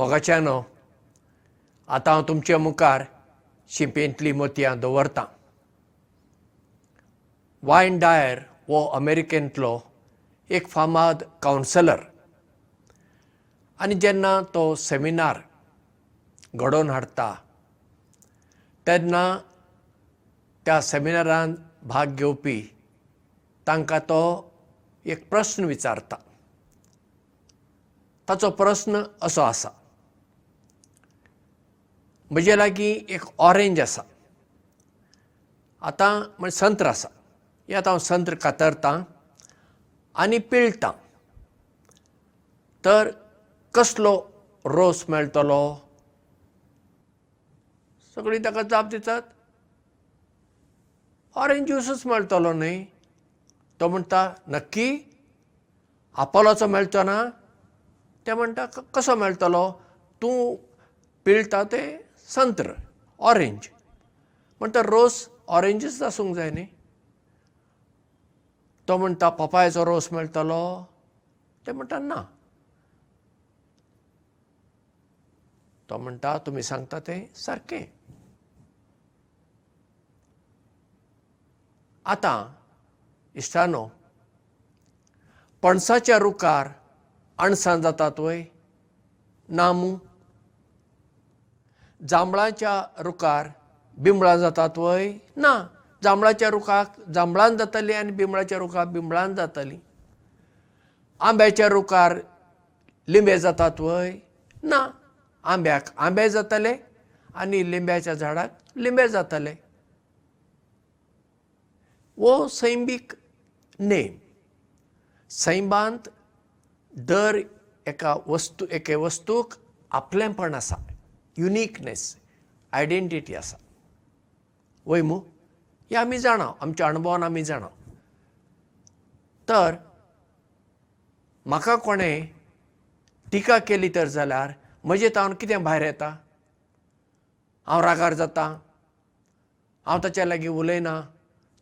मोगाच्यानो आतां हांव तुमचे मुखार शिंपेंतलीं मोतयां दवरतां. वायन डायर हो अमेरिकेंतलो एक फामाद कावन्सलर आनी जेन्ना तो सेमिनार घडोवन हाडटा तेन्ना त्या सेमिनारांत भाग घेवपी तांकां तो एक प्रस्न विचारता. ताचो प्रस्न असो आसा म्हजे लागीं एक ऑरेंज आसा. आतां म्हणजे संत्र आसा. हे आतां हांव संत्र कातरतां आनी पिळटां. तर कसलो रोस मेळटलो? सगळीं ताका जाप दितात. ऑरेंज ज्यूसच मेळटलो न्हय? तो म्हणटा नक्की? आपोलाचो मेळचो ना? ते म्हणटा कसो मेळटलो? तूं पिळटा ते संत्र ऑरेंज म्हणटा रोस ऑरेंजच आसूंक जाय न्ही? तो म्हणटा पपायाचो रोस मेळटलो. ते म्हणटा ना. तो म्हणटा तुमी सांगता तें सारकें. आतां इश्टानो पणसाच्या रुखार अणसां जातात वय. ना मू जांबळाच्या रुखार बिंबळां जातात वय? ना. जांबळाच्या रुखाक जांबळान जातालीं आनी बिंबळाच्या रुखाक बिंबळान जातालीं. आंब्याच्या रुखार लिंबे जातात वय? ना. आंब्याक आंबे जाताले आनी लिंब्याच्या झाडाक लिंबे जाताले. वो सैमीक नेम. सैमांत दर एका वस्तू एके वस्तूक आपलेंपण आसा युनिकनेस आयडेंटिटी आसा. वय मू? हें आमी जाणा आमच्या अणभवान आमी जाणा तर म्हाका कोणें टिका केली तर जाल्यार म्हजे तावन कितें भायर येता? हांव रागार जाता? हांव ताच्या लागीं उलयना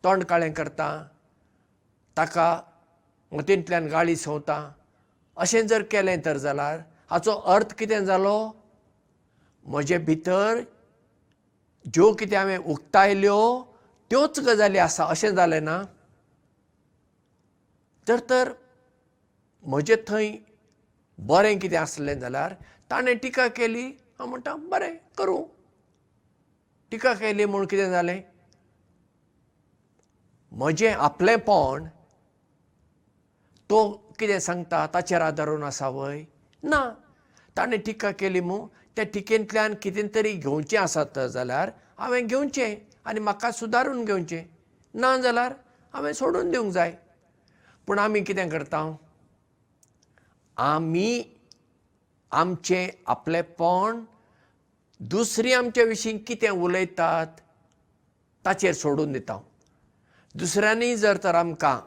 तोंड काळें करता ताका मतींतल्यान गाळी सोंवता. अशें जर केलें तर जाल्यार हाचो अर्थ कितें जालो म्हजे भितर ज्यो कितें हांवें उक्तायल्यो त्योच गजाली आसा. अशें जालें ना? जर तर म्हजें थंय बरें कितें आसलें जाल्यार ताणें टिका केली. हांव म्हणटा बरें करूं. टिका केली म्हूण कितें जालें? म्हजें आपलेंपण तो कितें सांगता ताचेर आदारून आसा वय? ना. ताणें टिका केली म्हूण त्या टिकेंतल्यान कितें तरी घेवचें आसत जाल्यार हांवें घेवचें आनी म्हाका सुदारून घेवचें. ना जाल्यार हांवें सोडून दिवंक जाय. पूण आमी कितें करता? आमी आमचें आपलेंपण दुसरीं आमचे विशीं कितें उलयतात ताचेर सोडून दिता. दुसऱ्यांनी जर तर आमकां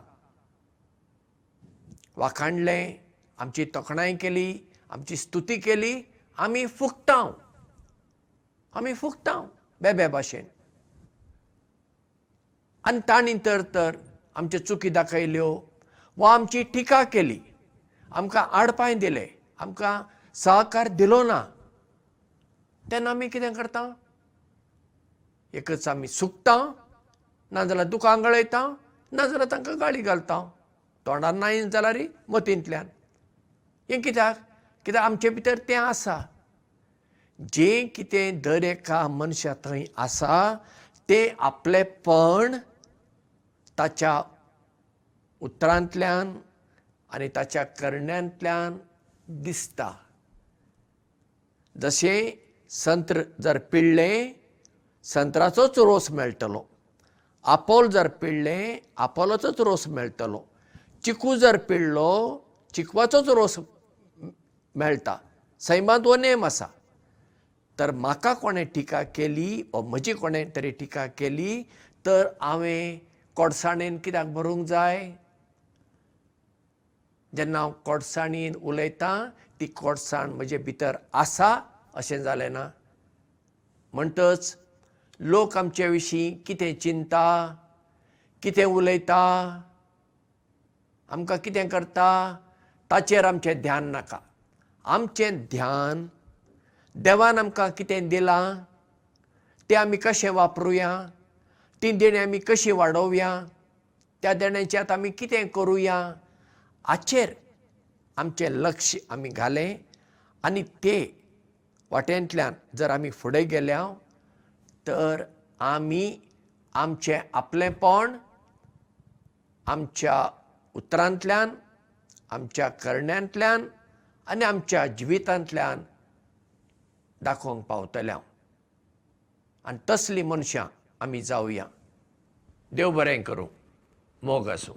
वाखाणलें आमची तोखणाय केली आमची स्तुती केली आमी फुगता आमी फुगता बेबे भाशेन. आनी तांणी तर तर आमच्यो चुकी दाखयल्यो वा आमची टिका केली. आमकां आडपाय दिलें. आमकां सहकार दिलो ना. तेन्ना आमी कितें करता? एकच आमी सुकता नाजाल्यार दुकां गळयता नाजाल्यार तांकां गाळी घालता. तोंडार नाय जाल्यार मतींतल्यान. हें कित्याक? कित्याक आमचे भितर तें आसा जें कितें दर एका मनशा थंय आसा तें आपलेंपण ताच्या उतरांतल्यान आनी ताच्या करण्यांतल्यान दिसता. जशें संत्र जर पिळ्ळें संत्राचोच रोस मेळटलो. आपोल जर पिळ्ळें आपोलाचोच रोस मेळटलो. चिकू जर पिळ्ळो चिकवाचोच रोस मेळटा. सैमांत हो नेम आसा तर म्हाका कोणें टिका केली वा म्हजी कोणें तरी टिका केली तर हांवें कोडसाणेन कित्याक भरूंक जाय? जेन्ना हांव कोडसाणीन उलयतां ती कोडसाण म्हजे भितर आसा अशें जालें ना. म्हणटच लोक आमचे विशीं कितें चिंता कितें उलयता आमकां कितें करता ताचेर आमचें ध्यान नाका. आमचें ध्यान देवान आमकां कितें दिलां तें आमी कशें वापरुया ती देणी आमी कशी वाडोवया त्या देण्याच्यात आमी कितें करुया हाचेर आमचें लक्ष आमी घालें आनी ते वाटेंतल्यान जर आमी फुडें गेल्या तर आमी आमचें आपलेंपण आमच्या उतरांतल्यान आमच्या करण्यांतल्यान आनी आमच्या जिवितांतल्यान दाखोवंक पावतल्या आनी तसलीं मनशां आमी जावया देव बरें करूं. मोग आसूं